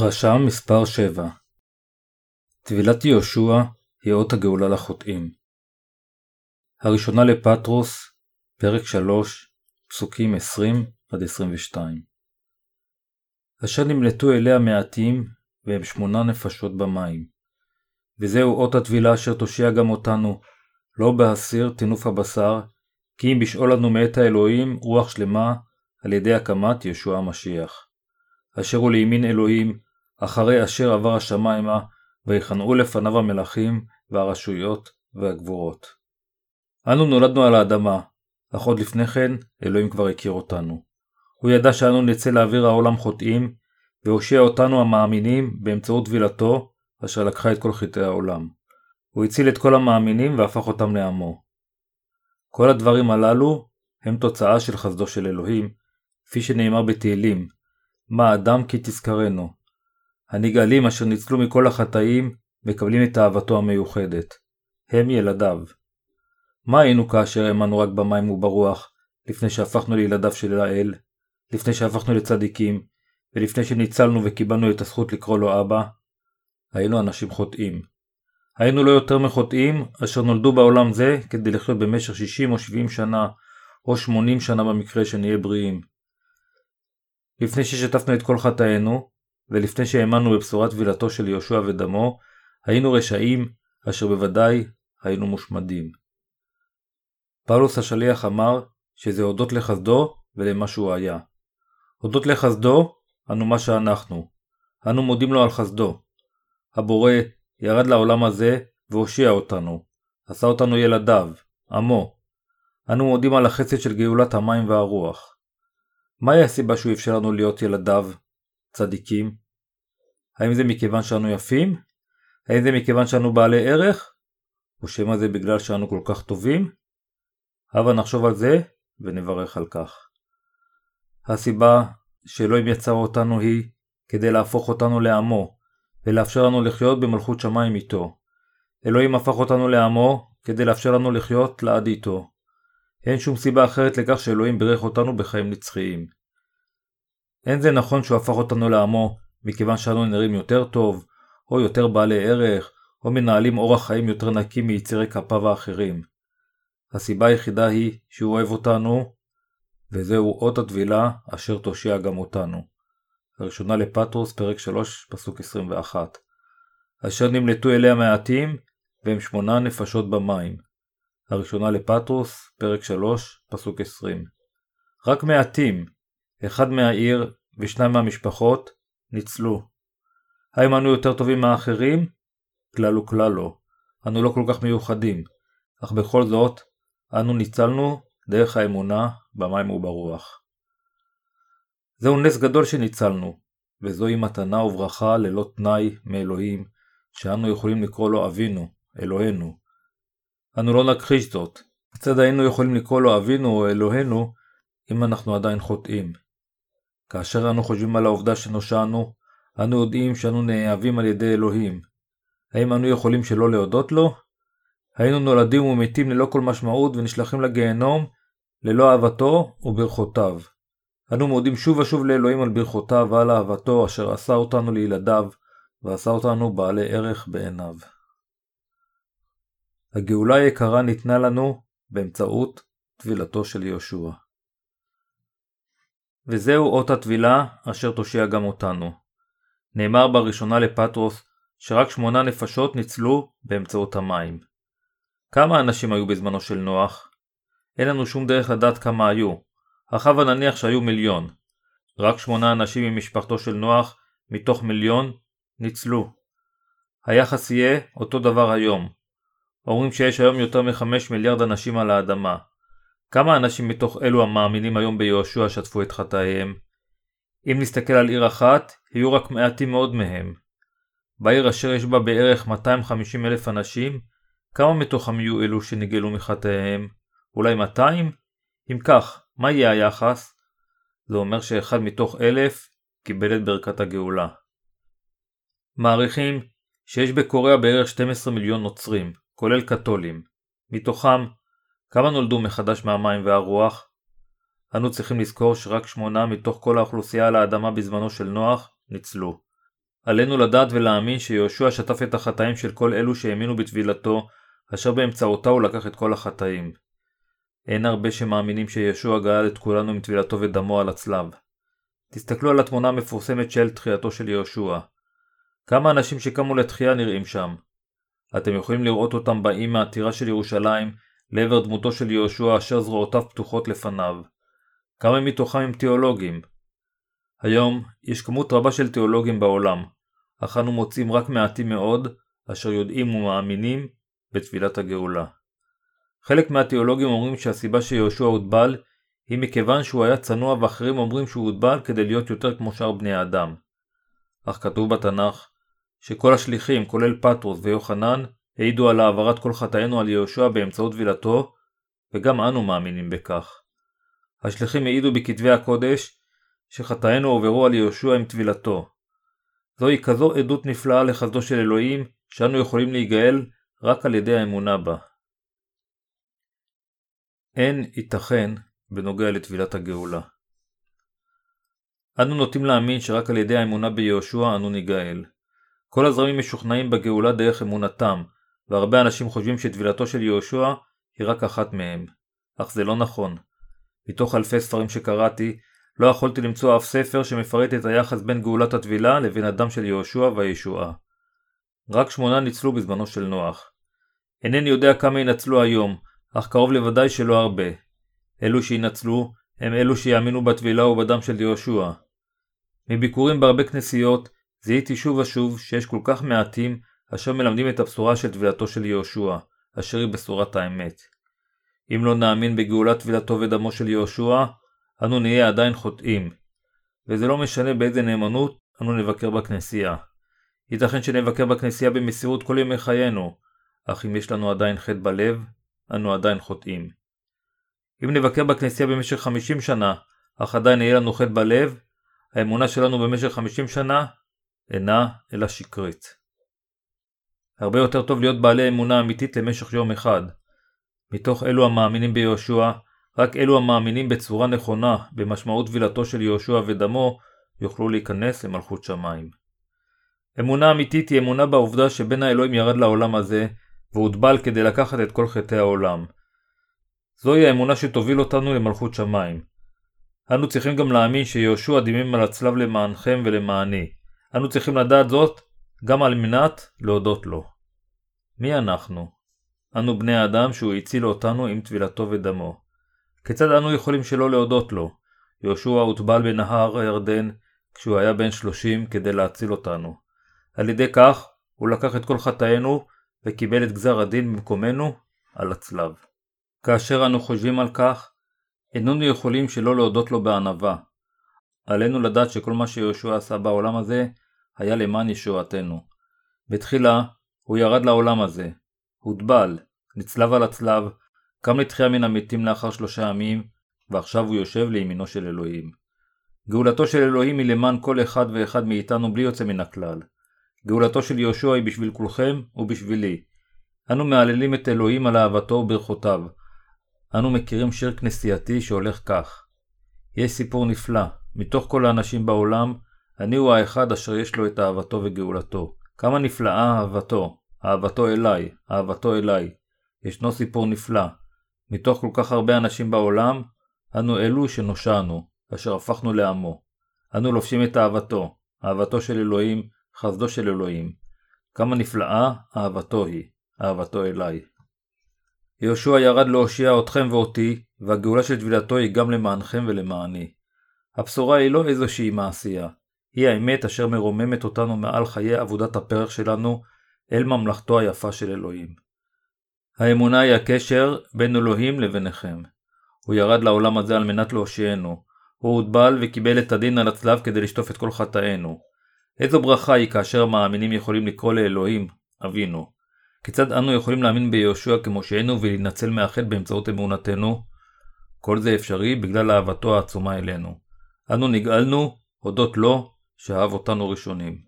דרשה מספר 7 טבילת יהושע היא אות הגאולה לחוטאים. הראשונה לפטרוס, פרק 3, פסוקים 20-22 אשר נמלטו אליה מעטים, והם שמונה נפשות במים. וזהו אות הטבילה אשר תושיע גם אותנו, לא בהסיר טינוף הבשר, כי אם בשאול לנו מאת האלוהים רוח שלמה, על ידי הקמת ישוע המשיח. אשר הוא לימין אלוהים, אחרי אשר עבר השמיימה, ויכנעו לפניו המלכים, והרשויות, והגבורות. אנו נולדנו על האדמה, אך עוד לפני כן, אלוהים כבר הכיר אותנו. הוא ידע שאנו נצא לאוויר העולם חוטאים, והושיע אותנו המאמינים באמצעות טבילתו, אשר לקחה את כל חטאי העולם. הוא הציל את כל המאמינים והפך אותם לעמו. כל הדברים הללו הם תוצאה של חסדו של אלוהים, כפי שנאמר בתהילים, מה אדם כי תזכרנו. הנגאלים אשר ניצלו מכל החטאים, מקבלים את אהבתו המיוחדת. הם ילדיו. מה היינו כאשר האמנו רק במים וברוח, לפני שהפכנו לילדיו של האל, לפני שהפכנו לצדיקים, ולפני שניצלנו וקיבלנו את הזכות לקרוא לו אבא? היינו אנשים חוטאים. היינו לא יותר מחוטאים, אשר נולדו בעולם זה כדי לחיות במשך 60 או 70 שנה, או 80 שנה במקרה שנהיה בריאים. לפני ששטפנו את כל חטאינו, ולפני שהאמנו בבשורת טבילתו של יהושע ודמו, היינו רשעים, אשר בוודאי היינו מושמדים. פאולוס השליח אמר שזה הודות לחסדו ולמה שהוא היה. הודות לחסדו, אנו מה שאנחנו. אנו מודים לו על חסדו. הבורא ירד לעולם הזה והושיע אותנו, עשה אותנו ילדיו, עמו. אנו מודים על החסד של גאולת המים והרוח. מהי הסיבה שהוא אפשר לנו להיות ילדיו, צדיקים? האם זה מכיוון שאנו יפים? האם זה מכיוון שאנו בעלי ערך? או שמא זה בגלל שאנו כל כך טובים? הבה נחשוב על זה ונברך על כך. הסיבה שאלוהים יצר אותנו היא כדי להפוך אותנו לעמו, ולאפשר לנו לחיות במלכות שמיים איתו. אלוהים הפך אותנו לעמו כדי לאפשר לנו לחיות לעד איתו. אין שום סיבה אחרת לכך שאלוהים בירך אותנו בחיים נצחיים. אין זה נכון שהוא הפך אותנו לעמו מכיוון שאנו נראים יותר טוב, או יותר בעלי ערך, או מנהלים אורח חיים יותר נקי מיצירי כפיו האחרים. הסיבה היחידה היא שהוא אוהב אותנו, וזהו אות הטבילה אשר תושיע גם אותנו. הראשונה לפטרוס, פרק 3, פסוק 21. אשר נמלטו אליה מעטים, והם שמונה נפשות במים. הראשונה לפטרוס, פרק 3, פסוק 20. רק מעטים, אחד מהעיר ושניים מהמשפחות, ניצלו. האם אנו יותר טובים מהאחרים? כלל וכלל לא. אנו לא כל כך מיוחדים, אך בכל זאת, אנו ניצלנו דרך האמונה במים וברוח. זהו נס גדול שניצלנו, וזוהי מתנה וברכה ללא תנאי מאלוהים, שאנו יכולים לקרוא לו אבינו, אלוהינו. אנו לא נכחיש זאת, כיצד היינו יכולים לקרוא לו אבינו או אלוהינו, אם אנחנו עדיין חוטאים. כאשר אנו חושבים על העובדה שנושענו, אנו יודעים שאנו נאהבים על ידי אלוהים. האם אנו יכולים שלא להודות לו? היינו נולדים ומתים ללא כל משמעות ונשלחים לגיהנום ללא אהבתו וברכותיו. אנו מודים שוב ושוב לאלוהים על ברכותיו ועל אהבתו אשר עשה אותנו לילדיו ועשה אותנו בעלי ערך בעיניו. הגאולה היקרה ניתנה לנו באמצעות טבילתו של יהושע. וזהו אות הטבילה אשר תושיע גם אותנו. נאמר בראשונה לפטרוס שרק שמונה נפשות ניצלו באמצעות המים. כמה אנשים היו בזמנו של נוח? אין לנו שום דרך לדעת כמה היו, הבה נניח שהיו מיליון. רק שמונה אנשים ממשפחתו של נוח, מתוך מיליון, ניצלו. היחס יהיה אותו דבר היום. אומרים שיש היום יותר מחמש מיליארד אנשים על האדמה. כמה אנשים מתוך אלו המאמינים היום ביהושע שטפו את חטאיהם? אם נסתכל על עיר אחת, יהיו רק מעטים מאוד מהם. בעיר אשר יש בה בערך 250 אלף אנשים, כמה מתוכם יהיו אלו שנגאלו מחטאיהם? אולי 200? אם כך, מה יהיה היחס? זה אומר שאחד מתוך אלף קיבל את ברכת הגאולה. מעריכים שיש בקוריאה בערך 12 מיליון נוצרים, כולל קתולים. מתוכם כמה נולדו מחדש מהמים והרוח? אנו צריכים לזכור שרק שמונה מתוך כל האוכלוסייה על האדמה בזמנו של נוח ניצלו. עלינו לדעת ולהאמין שיהושע שטף את החטאים של כל אלו שהאמינו בטבילתו, אשר באמצעותה הוא לקח את כל החטאים. אין הרבה שמאמינים שישוע גאל את כולנו עם טבילתו ודמו על הצלב. תסתכלו על התמונה המפורסמת של תחייתו של יהושע. כמה אנשים שקמו לתחייה נראים שם. אתם יכולים לראות אותם באים מהטירה של ירושלים לעבר דמותו של יהושע אשר זרועותיו פתוחות לפניו. כמה מתוכם הם תיאולוגים. היום יש כמות רבה של תיאולוגים בעולם, אך אנו מוצאים רק מעטים מאוד אשר יודעים ומאמינים בתפילת הגאולה. חלק מהתיאולוגים אומרים שהסיבה שיהושע הוטבל היא מכיוון שהוא היה צנוע ואחרים אומרים שהוא הוטבל כדי להיות יותר כמו שאר בני האדם. אך כתוב בתנ"ך שכל השליחים, כולל פטרוס ויוחנן, העידו על העברת כל חטאינו על יהושע באמצעות טבילתו, וגם אנו מאמינים בכך. השליחים העידו בכתבי הקודש שחטאינו עוברו על יהושע עם טבילתו. זוהי כזו עדות נפלאה לחסדו של אלוהים, שאנו יכולים להיגאל רק על ידי האמונה בה. אין ייתכן בנוגע לטבילת הגאולה. אנו נוטים להאמין שרק על ידי האמונה ביהושע אנו ניגאל. כל הזרמים משוכנעים בגאולה דרך אמונתם, והרבה אנשים חושבים שטבילתו של יהושע היא רק אחת מהם. אך זה לא נכון. מתוך אלפי ספרים שקראתי, לא יכולתי למצוא אף ספר שמפרט את היחס בין גאולת הטבילה לבין הדם של יהושע והישועה. רק שמונה ניצלו בזמנו של נוח. אינני יודע כמה ינצלו היום, אך קרוב לוודאי שלא הרבה. אלו שינצלו הם אלו שיאמינו בטבילה ובדם של יהושע. מביקורים בהרבה כנסיות זיהיתי שוב ושוב שיש כל כך מעטים אשר מלמדים את הבשורה של טבילתו של יהושע, אשר היא בשורת האמת. אם לא נאמין בגאולת טבילתו ודמו של יהושע, אנו נהיה עדיין חוטאים. וזה לא משנה באיזה נאמנות אנו נבקר בכנסייה. ייתכן שנבקר בכנסייה במסירות כל ימי חיינו, אך אם יש לנו עדיין חטא בלב, אנו עדיין חוטאים. אם נבקר בכנסייה במשך 50 שנה, אך עדיין יהיה לנו חטא בלב, האמונה שלנו במשך 50 שנה אינה אלא שקרית. הרבה יותר טוב להיות בעלי אמונה אמיתית למשך יום אחד. מתוך אלו המאמינים ביהושע, רק אלו המאמינים בצורה נכונה במשמעות טבילתו של יהושע ודמו, יוכלו להיכנס למלכות שמיים. אמונה אמיתית היא אמונה בעובדה שבן האלוהים ירד לעולם הזה, והוטבל כדי לקחת את כל חטאי העולם. זוהי האמונה שתוביל אותנו למלכות שמיים. אנו צריכים גם להאמין שיהושע דימים על הצלב למענכם ולמעני. אנו צריכים לדעת זאת גם על מנת להודות לו. מי אנחנו? אנו בני האדם שהוא הציל אותנו עם טבילתו ודמו. כיצד אנו יכולים שלא להודות לו? יהושע הוטבל בנהר הירדן כשהוא היה בן שלושים כדי להציל אותנו. על ידי כך הוא לקח את כל חטאינו וקיבל את גזר הדין במקומנו על הצלב. כאשר אנו חושבים על כך, איננו יכולים שלא להודות לו בענווה. עלינו לדעת שכל מה שיהושע עשה בעולם הזה היה למען ישועתנו. בתחילה הוא ירד לעולם הזה, הוטבל, נצלב על הצלב, קם לתחייה מן המתים לאחר שלושה ימים, ועכשיו הוא יושב לימינו של אלוהים. גאולתו של אלוהים היא למען כל אחד ואחד מאיתנו בלי יוצא מן הכלל. גאולתו של יהושע היא בשביל כולכם ובשבילי. אנו מהללים את אלוהים על אהבתו וברכותיו. אנו מכירים שיר כנסייתי שהולך כך: יש סיפור נפלא, מתוך כל האנשים בעולם, אני הוא האחד אשר יש לו את אהבתו וגאולתו. כמה נפלאה אהבתו, אהבתו אליי, אהבתו אליי. ישנו סיפור נפלא. מתוך כל כך הרבה אנשים בעולם, אנו אלו שנושענו, אשר הפכנו לעמו. אנו לובשים את אהבתו, אהבתו של אלוהים, חסדו של אלוהים. כמה נפלאה אהבתו היא, אהבתו אליי. יהושע ירד להושיע אתכם ואותי, והגאולה של טבילתו היא גם למענכם ולמעני. הבשורה היא לא איזושהי מעשייה, היא האמת אשר מרוממת אותנו מעל חיי עבודת הפרח שלנו אל ממלכתו היפה של אלוהים. האמונה היא הקשר בין אלוהים לביניכם. הוא ירד לעולם הזה על מנת להושיענו. הוא הוטבל וקיבל את הדין על הצלב כדי לשטוף את כל חטאינו. איזו ברכה היא כאשר המאמינים יכולים לקרוא לאלוהים, אבינו. כיצד אנו יכולים להאמין ביהושע כמושענו ולהינצל מהחטא באמצעות אמונתנו? כל זה אפשרי בגלל אהבתו העצומה אלינו. אנו נגאלנו הודות לו שאהב אותנו ראשונים.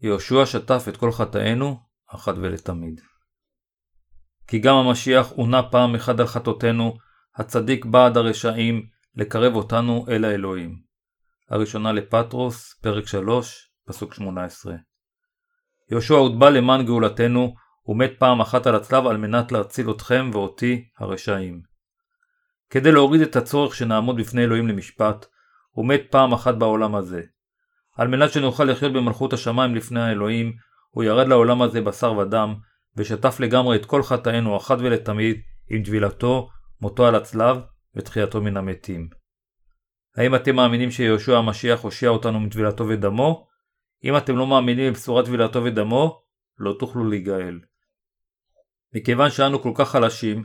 יהושע שטף את כל חטאינו אחת ולתמיד. כי גם המשיח עונה פעם אחת על חטאותינו, הצדיק בעד הרשעים, לקרב אותנו אל האלוהים. הראשונה לפטרוס, פרק 3, פסוק 18. יהושע הוטבל למען גאולתנו, ומת פעם אחת על הצלב על מנת להציל אתכם ואותי הרשעים. כדי להוריד את הצורך שנעמוד בפני אלוהים למשפט, הוא מת פעם אחת בעולם הזה. על מנת שנוכל לחיות במלכות השמיים לפני האלוהים, הוא ירד לעולם הזה בשר ודם, ושטף לגמרי את כל חטאינו אחת ולתמיד עם טבילתו, מותו על הצלב ותחייתו מן המתים. האם אתם מאמינים שיהושע המשיח הושיע אותנו מטבילתו ודמו? אם אתם לא מאמינים בבשורת טבילתו ודמו, לא תוכלו להיגאל. מכיוון שאנו כל כך חלשים,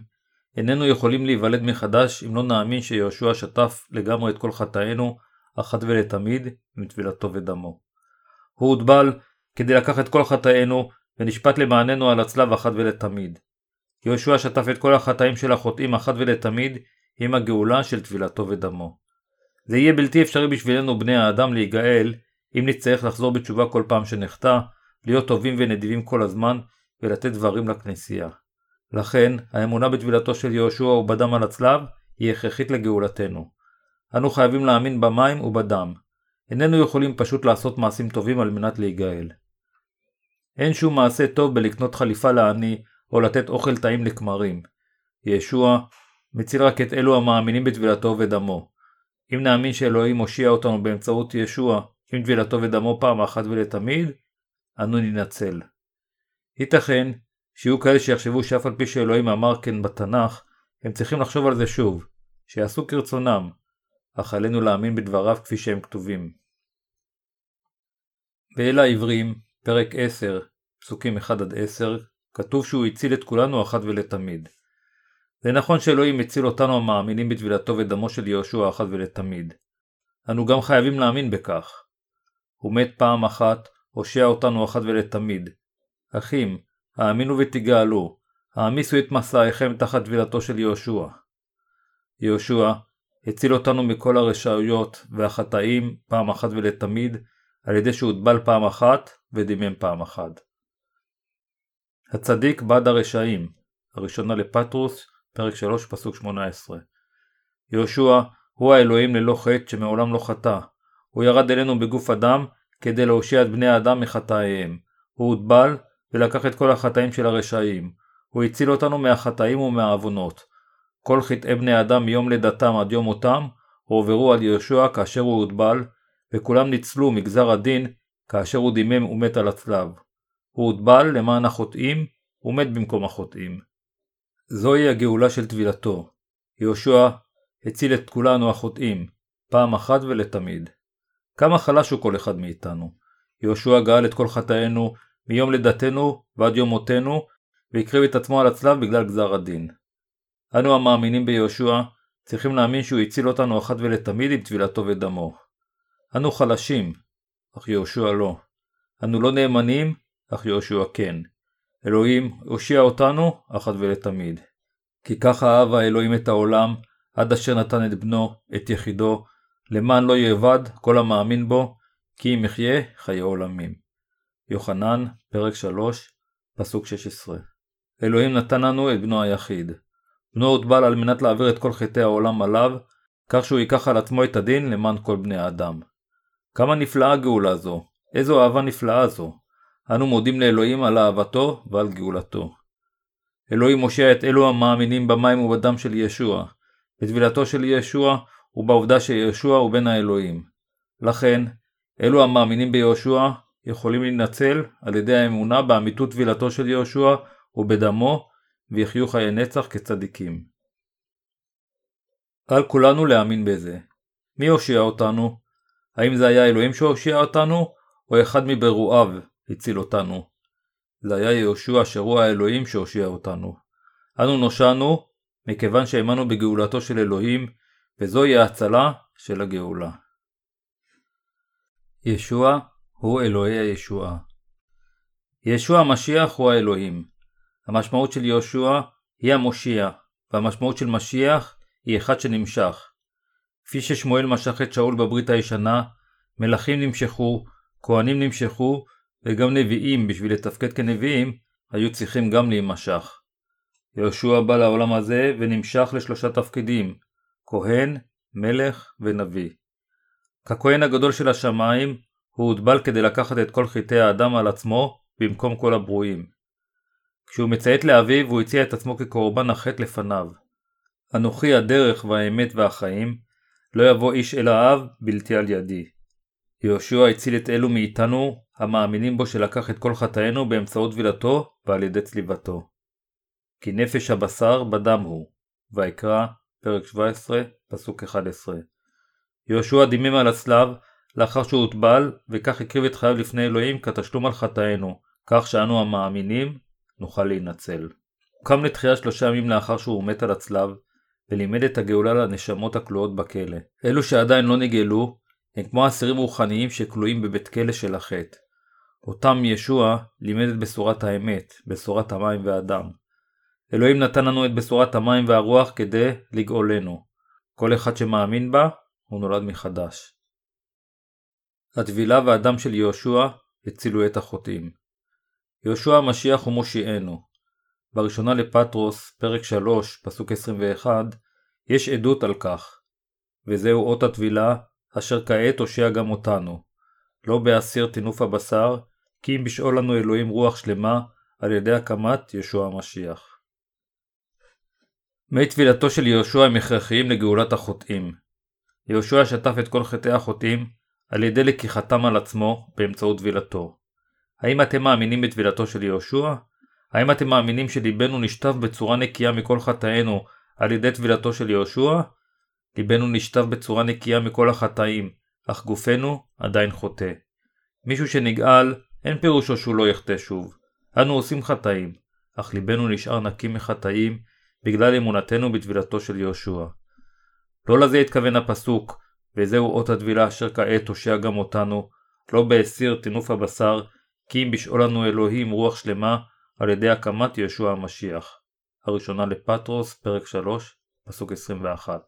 איננו יכולים להיוולד מחדש אם לא נאמין שיהושע שטף לגמרי את כל חטאינו, אחת ולתמיד, עם טבילתו ודמו. הוא הוטבל כדי לקחת את כל חטאינו, ונשפט למעננו על הצלב אחת ולתמיד. יהושע שטף את כל החטאים של החוטאים אחת ולתמיד, עם הגאולה של טבילתו ודמו. זה יהיה בלתי אפשרי בשבילנו בני האדם להיגאל, אם נצטרך לחזור בתשובה כל פעם שנחטא, להיות טובים ונדיבים כל הזמן, ולתת דברים לכנסייה. לכן, האמונה בטבילתו של יהושע ובדם על הצלב, היא הכרחית לגאולתנו. אנו חייבים להאמין במים ובדם. איננו יכולים פשוט לעשות מעשים טובים על מנת להיגאל. אין שום מעשה טוב בלקנות חליפה לעני, או לתת אוכל טעים לכמרים. ישוע מציל רק את אלו המאמינים בטבילתו ודמו. אם נאמין שאלוהים הושיע אותנו באמצעות ישוע עם טבילתו ודמו פעם אחת ולתמיד, אנו ננצל. ייתכן שיהיו כאלה שיחשבו שאף על פי שאלוהים אמר כן בתנ"ך, הם צריכים לחשוב על זה שוב, שיעשו כרצונם, אך עלינו להאמין בדבריו כפי שהם כתובים. באל העברים, פרק 10, פסוקים 1-10, כתוב שהוא הציל את כולנו אחת ולתמיד. זה נכון שאלוהים הציל אותנו המאמינים בטבילתו ודמו של יהושע אחת ולתמיד. אנו גם חייבים להאמין בכך. הוא מת פעם אחת, הושע אותנו אחת ולתמיד. אחים, האמינו ותגאלו, העמיסו את מסעיכם תחת טבילתו של יהושע. יהושע הציל אותנו מכל הרשעויות והחטאים פעם אחת ולתמיד, על ידי שהוטבל פעם אחת ודימם פעם אחת. הצדיק בעד הרשעים, הראשונה לפטרוס, פרק 3 פסוק 18. יהושע הוא האלוהים ללא חטא שמעולם לא חטא. הוא ירד אלינו בגוף אדם כדי להושיע את בני האדם מחטאיהם. הוא הוטבל ולקח את כל החטאים של הרשעים. הוא הציל אותנו מהחטאים ומהעוונות. כל חטאי בני האדם מיום לידתם עד יום מותם הועברו על יהושע כאשר הוא הוטבל, וכולם ניצלו מגזר הדין כאשר הוא דימם ומת על הצלב. הוא הוטבל למען החוטאים ומת במקום החוטאים. זוהי הגאולה של טבילתו. יהושע הציל את כולנו החוטאים, פעם אחת ולתמיד. כמה חלש הוא כל אחד מאיתנו. יהושע גאל את כל חטאינו מיום לידתנו ועד יום מותנו, והקריב את עצמו על הצלב בגלל גזר הדין. אנו המאמינים ביהושע צריכים להאמין שהוא הציל אותנו אחת ולתמיד עם טבילתו ודמו. אנו חלשים, אך יהושע לא. אנו לא נאמנים, אך יהושע כן. אלוהים הושיע אותנו אחת ולתמיד. כי ככה אהב האלוהים את העולם, עד אשר נתן את בנו, את יחידו, למען לא יאבד כל המאמין בו, כי אם יחיה חיי עולמים. יוחנן, פרק 3, פסוק 16 אלוהים נתן לנו את בנו היחיד. בנו הוטבל על מנת להעביר את כל חטאי העולם עליו, כך שהוא ייקח על עצמו את הדין למען כל בני האדם. כמה נפלאה גאולה זו, איזו אהבה נפלאה זו. אנו מודים לאלוהים על אהבתו ועל גאולתו. אלוהים מושיע את אלו המאמינים במים ובדם של ישוע, בטבילתו של ישוע ובעובדה שישוע הוא בן האלוהים. לכן, אלו המאמינים ביהושע יכולים להינצל על ידי האמונה באמיתות טבילתו של יהושע ובדמו, ויחיו חיי נצח כצדיקים. על כולנו להאמין בזה. מי הושיע אותנו? האם זה היה אלוהים שהושיע אותנו, או אחד מברואיו הציל אותנו? זה היה יהושע אשר הוא האלוהים שהושיע אותנו. אנו נושענו מכיוון שהאמנו בגאולתו של אלוהים, וזוהי ההצלה של הגאולה. ישוע הוא אלוהי הישועה. ישוע המשיח הוא האלוהים. המשמעות של יהושע היא המושיע, והמשמעות של משיח היא אחד שנמשך. כפי ששמואל משך את שאול בברית הישנה, מלכים נמשכו, כהנים נמשכו, וגם נביאים בשביל לתפקד כנביאים היו צריכים גם להימשך. יהושע בא לעולם הזה ונמשך לשלושה תפקידים כהן, מלך ונביא. ככהן הגדול של השמיים הוא הוטבל כדי לקחת את כל חטאי האדם על עצמו במקום כל הברואים. כשהוא מציית לאביו הוא הציע את עצמו כקורבן החטא לפניו. אנוכי הדרך והאמת והחיים, לא יבוא איש אל האב בלתי על ידי. יהושע הציל את אלו מאיתנו המאמינים בו שלקח את כל חטאינו באמצעות טבילתו ועל ידי צליבתו. כי נפש הבשר בדם הוא. ויקרא, פרק 17, פסוק 11. יהושע דימם על הצלב לאחר שהוא הוטבל, וכך הקריב את חייו לפני אלוהים כתשלום על חטאינו, כך שאנו המאמינים נוכל להינצל. הוא קם לתחייה שלושה ימים לאחר שהוא מת על הצלב, ולימד את הגאולה לנשמות הכלואות בכלא. אלו שעדיין לא נגאלו, הם כמו אסירים רוחניים שכלואים בבית כלא של החטא. אותם ישוע לימד את בשורת האמת, בשורת המים והדם. אלוהים נתן לנו את בשורת המים והרוח כדי לגאולנו. כל אחד שמאמין בה, הוא נולד מחדש. הטבילה והדם של יהושע הצילו את החוטאים. יהושע המשיח הוא מושיענו. בראשונה לפטרוס, פרק 3, פסוק 21, יש עדות על כך, וזהו אות הטבילה, אשר כעת הושע גם אותנו. לא בהסיר טינוף הבשר, כי אם בשאול לנו אלוהים רוח שלמה, על ידי הקמת ישוע המשיח. מי טבילתו של יהושע הם הכרחיים לגאולת החוטאים. יהושע שטף את כל חטאי החוטאים על ידי לקיחתם על עצמו באמצעות טבילתו. האם אתם מאמינים בטבילתו של יהושע? האם אתם מאמינים שליבנו נשטף בצורה נקייה מכל חטאינו על ידי טבילתו של יהושע? ליבנו נשטף בצורה נקייה מכל החטאים, אך גופנו עדיין חוטא. מישהו שנגאל, אין פירושו שהוא לא יחטא שוב. אנו עושים חטאים, אך ליבנו נשאר נקי מחטאים בגלל אמונתנו בטבילתו של יהושע. לא לזה התכוון הפסוק, וזהו אות הטבילה אשר כעת הושע גם אותנו, לא בהסיר טינוף הבשר, כי אם בשאול לנו אלוהים רוח שלמה, על ידי הקמת יהושע המשיח. הראשונה לפטרוס, פרק 3, פסוק 21.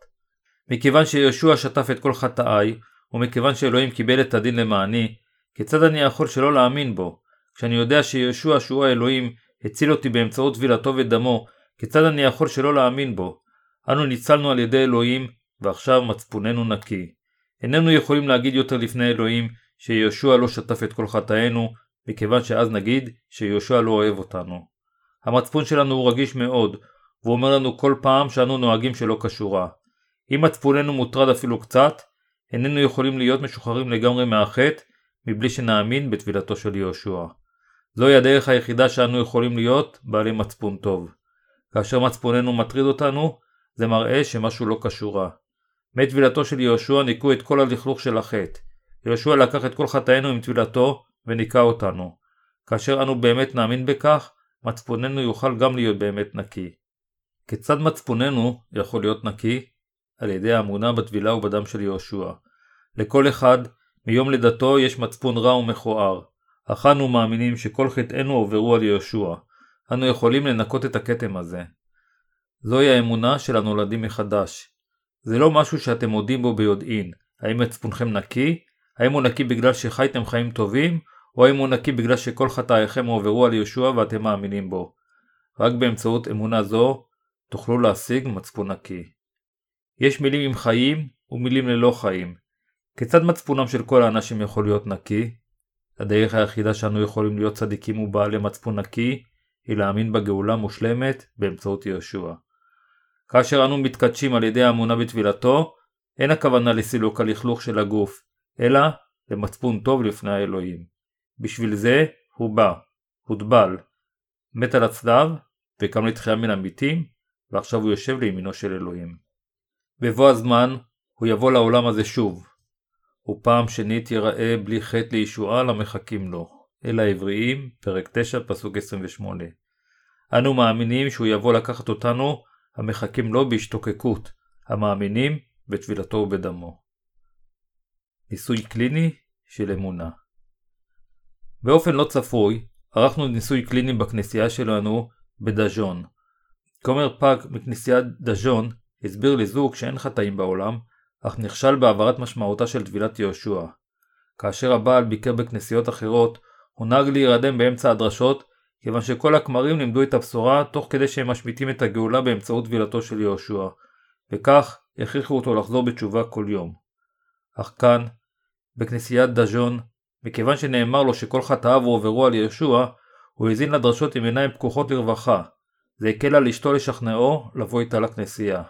מכיוון שיהושע שטף את כל חטאיי, ומכיוון שאלוהים קיבל את הדין למעני, כיצד אני יכול שלא להאמין בו, כשאני יודע שיהושע שהוא האלוהים הציל אותי באמצעות טבילתו ודמו, כיצד אני יכול שלא להאמין בו? אנו ניצלנו על ידי אלוהים, ועכשיו מצפוננו נקי. איננו יכולים להגיד יותר לפני אלוהים שיהושע לא שטף את כל חטאינו, מכיוון שאז נגיד שיהושע לא אוהב אותנו. המצפון שלנו הוא רגיש מאוד, והוא אומר לנו כל פעם שאנו נוהגים שלא כשורה. אם מצפוננו מוטרד אפילו קצת, איננו יכולים להיות משוחררים לגמרי מהחטא, מבלי שנאמין בטבילתו של יהושע. זוהי הדרך היחידה שאנו יכולים להיות בעלי מצפון טוב. כאשר מצפוננו מטריד אותנו, זה מראה שמשהו לא כשורה. מטבילתו של יהושע ניקו את כל הלכלוך של החטא. יהושע לקח את כל חטאינו עם טבילתו וניקה אותנו. כאשר אנו באמת נאמין בכך, מצפוננו יוכל גם להיות באמת נקי. כיצד מצפוננו יכול להיות נקי? על ידי האמונה בטבילה ובדם של יהושע. לכל אחד, מיום לידתו יש מצפון רע ומכוער, אך אנו מאמינים שכל חטאינו עוברו על יהושע. אנו יכולים לנקות את הכתם הזה. זוהי האמונה של הנולדים מחדש. זה לא משהו שאתם מודים בו ביודעין. האם מצפונכם נקי? האם הוא נקי בגלל שחייתם חיים טובים? או האם הוא נקי בגלל שכל חטאיכם הועברו על יהושע ואתם מאמינים בו? רק באמצעות אמונה זו תוכלו להשיג מצפון נקי. יש מילים עם חיים ומילים ללא חיים. כיצד מצפונם של כל האנשים יכול להיות נקי? הדרך היחידה שאנו יכולים להיות צדיקים ובעלי מצפון נקי היא להאמין בגאולה מושלמת באמצעות יהושע. כאשר אנו מתקדשים על ידי האמונה בטבילתו, אין הכוונה לסילוק הלכלוך של הגוף, אלא למצפון טוב לפני האלוהים. בשביל זה הוא בא, הוטבל, מת על הצלב, וקם לתחייה מן המתים, ועכשיו הוא יושב לימינו של אלוהים. בבוא הזמן, הוא יבוא לעולם הזה שוב, ופעם שנית יראה בלי חטא לישועה למחכים לו. אל העבריים, פרק 9, פסוק 28. אנו מאמינים שהוא יבוא לקחת אותנו, המחכים לו בהשתוקקות, המאמינים בטבילתו ובדמו. ניסוי קליני של אמונה באופן לא צפוי, ערכנו ניסוי קליני בכנסייה שלנו בדז'ון. כומר פאק מכנסיית דז'ון הסביר לזוג שאין חטאים בעולם, אך נכשל בהעברת משמעותה של טבילת יהושע. כאשר הבעל ביקר בכנסיות אחרות, הוא נהג להירדם באמצע הדרשות, כיוון שכל הכמרים לימדו את הבשורה תוך כדי שהם משמיטים את הגאולה באמצעות טבילתו של יהושע, וכך הכריחו אותו לחזור בתשובה כל יום. אך כאן, בכנסיית דז'ון, מכיוון שנאמר לו שכל חטאיו הועברו על יהושע, הוא האזין לדרשות עם עיניים פקוחות לרווחה. זה הקל על אשתו לשכנעו לבוא איתה לכנסייה.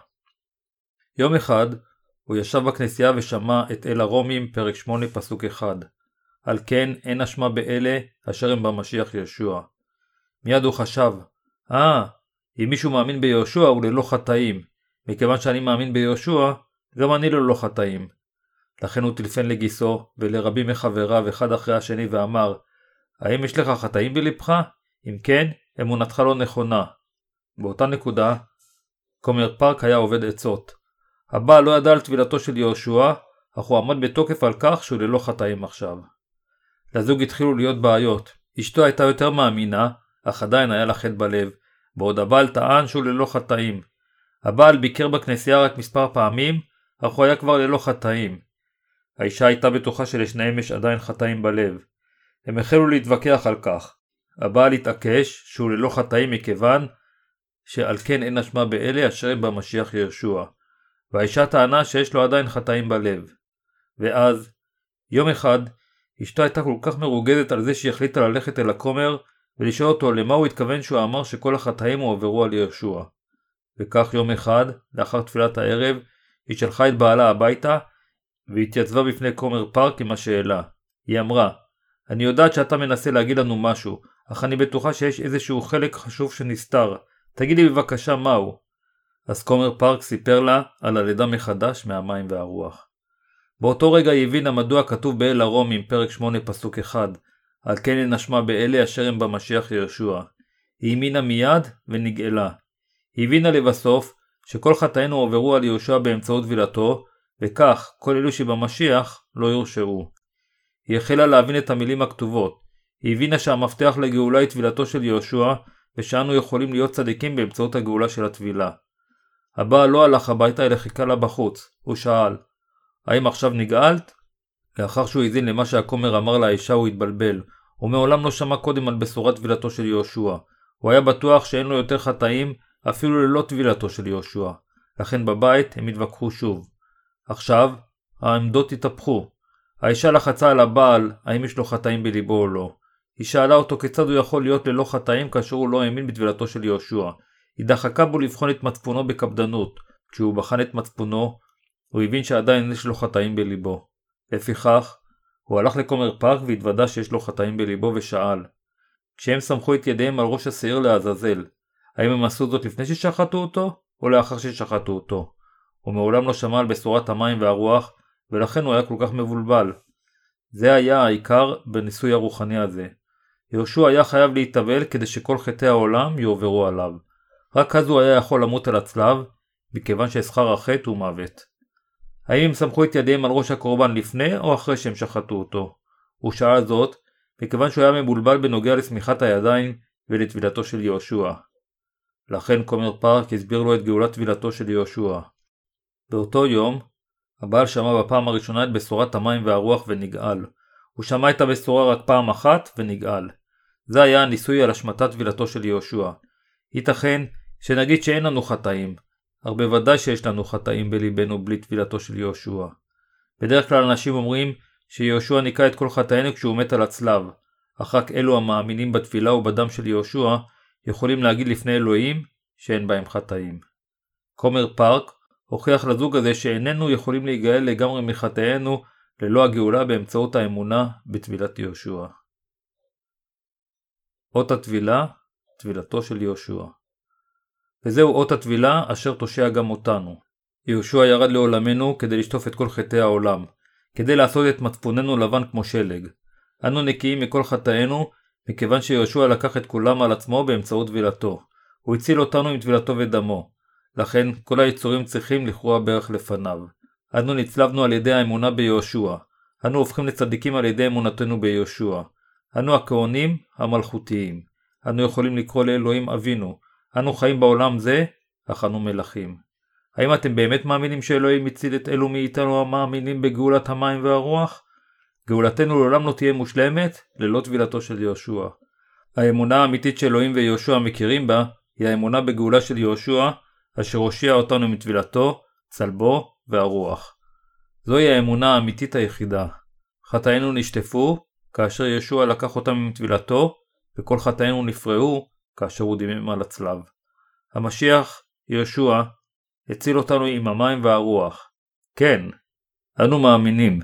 יום אחד, הוא ישב בכנסייה ושמע את אל הרומים, פרק 8, פסוק 1. על כן אין אשמה באלה אשר הם במשיח ישוע. מיד הוא חשב, אה, ah, אם מישהו מאמין ביהושע הוא ללא חטאים. מכיוון שאני מאמין ביהושע, גם אני ללא חטאים. לכן הוא טלפן לגיסו ולרבים מחבריו אחד אחרי השני ואמר, האם יש לך חטאים בלבך? אם כן, אמונתך לא נכונה. באותה נקודה, כומר פארק היה עובד עצות. הבעל לא ידע על טבילתו של יהושע, אך הוא עמד בתוקף על כך שהוא ללא חטאים עכשיו. לזוג התחילו להיות בעיות. אשתו הייתה יותר מאמינה, אך עדיין היה לה חטא בלב, בעוד הבעל טען שהוא ללא חטאים. הבעל ביקר בכנסייה רק מספר פעמים, אך הוא היה כבר ללא חטאים. האישה הייתה בטוחה שלשניהם יש עדיין חטאים בלב. הם החלו להתווכח על כך. הבעל התעקש שהוא ללא חטאים מכיוון שעל כן אין אשמה באלה אשר הם במשיח יהושע. והאישה טענה שיש לו עדיין חטאים בלב. ואז, יום אחד, אשתו הייתה כל כך מרוגזת על זה שהיא החליטה ללכת אל הכומר ולשאול אותו למה הוא התכוון שהוא אמר שכל החטאים הועברו על יהושע. וכך יום אחד, לאחר תפילת הערב, היא שלחה את בעלה הביתה והתייצבה בפני כומר פארק עם השאלה. היא אמרה, אני יודעת שאתה מנסה להגיד לנו משהו, אך אני בטוחה שיש איזשהו חלק חשוב שנסתר. תגידי בבקשה מהו. אז כומר פארק סיפר לה על הלידה מחדש מהמים והרוח. באותו רגע היא הבינה מדוע כתוב באל הרומים פרק 8 פסוק 1 על כן אין אשמה באלה אשר הם במשיח יהושע. היא האמינה מיד ונגאלה. היא הבינה לבסוף שכל חטאינו עוברו על יהושע באמצעות וילתו, וכך כל אלו שבמשיח לא יורשעו. היא החלה להבין את המילים הכתובות. היא הבינה שהמפתח לגאולה היא טבילתו של יהושע, ושאנו יכולים להיות צדיקים באמצעות הגאולה של הטבילה. הבעל לא הלך הביתה אלא חיכה לה בחוץ. הוא שאל, האם עכשיו נגאלת? לאחר שהוא האזין למה שהכומר אמר לאישה הוא התבלבל. הוא מעולם לא שמע קודם על בשורת טבילתו של יהושע. הוא היה בטוח שאין לו יותר חטאים אפילו ללא טבילתו של יהושע. לכן בבית הם התווכחו שוב. עכשיו, העמדות התהפכו. האישה לחצה על הבעל האם יש לו חטאים בליבו או לא. היא שאלה אותו כיצד הוא יכול להיות ללא חטאים כאשר הוא לא האמין בטבילתו של יהושע. היא דחקה בו לבחון את מצפונו בקפדנות. כשהוא בחן את מצפונו, הוא הבין שעדיין יש לו חטאים בליבו. לפיכך, הוא הלך לכומר פארק והתוודה שיש לו חטאים בליבו ושאל כשהם סמכו את ידיהם על ראש השעיר לעזאזל, האם הם עשו זאת לפני ששחטו אותו, או לאחר ששחטו אותו? הוא מעולם לא שמע על בשורת המים והרוח, ולכן הוא היה כל כך מבולבל. זה היה העיקר בניסוי הרוחני הזה. יהושע היה חייב להתאבל כדי שכל חטאי העולם יועברו עליו. רק אז הוא היה יכול למות על הצלב, מכיוון ששכר החטא הוא מוות. האם הם סמכו את ידיהם על ראש הקורבן לפני או אחרי שהם שחטו אותו? הוא שאל זאת, מכיוון שהוא היה מבולבל בנוגע לשמיכת הידיים ולטבילתו של יהושע. לכן כומר פארק הסביר לו את גאולת טבילתו של יהושע. באותו יום, הבעל שמע בפעם הראשונה את בשורת המים והרוח ונגאל. הוא שמע את הבשורה רק פעם אחת ונגאל. זה היה הניסוי על השמטת טבילתו של יהושע. ייתכן שנגיד שאין לנו חטאים, אך בוודאי שיש לנו חטאים בליבנו בלי טבילתו של יהושע. בדרך כלל אנשים אומרים שיהושע ניקה את כל חטאינו כשהוא מת על הצלב, אך רק אלו המאמינים בתפילה ובדם של יהושע יכולים להגיד לפני אלוהים שאין בהם חטאים. כומר פארק הוכיח לזוג הזה שאיננו יכולים להיגאל לגמרי מחטאינו ללא הגאולה באמצעות האמונה בטבילת יהושע. אות הטבילה, טבילתו של יהושע. וזהו אות הטבילה אשר תושע גם אותנו. יהושע ירד לעולמנו כדי לשטוף את כל חטאי העולם, כדי לעשות את מצפוננו לבן כמו שלג. אנו נקיים מכל חטאינו, מכיוון שיהושע לקח את כולם על עצמו באמצעות טבילתו. הוא הציל אותנו עם טבילתו ודמו. לכן כל היצורים צריכים לכרוע ברך לפניו. אנו נצלבנו על ידי האמונה ביהושע. אנו הופכים לצדיקים על ידי אמונתנו ביהושע. אנו הכהנים המלכותיים. אנו יכולים לקרוא לאלוהים אבינו, אנו חיים בעולם זה, אך אנו מלכים. האם אתם באמת מאמינים שאלוהים הציל את אלו מאיתנו המאמינים בגאולת המים והרוח? גאולתנו לעולם לא תהיה מושלמת ללא טבילתו של יהושע. האמונה האמיתית שאלוהים ויהושע מכירים בה, היא האמונה בגאולה של יהושע, אשר הושיע אותנו מטבילתו, צלבו והרוח. זוהי האמונה האמיתית היחידה. חטאינו נשטפו, כאשר ישוע לקח אותם עם טבילתו, וכל חטאינו נפרעו כאשר הוא דימם על הצלב. המשיח, ישוע, הציל אותנו עם המים והרוח. כן, אנו מאמינים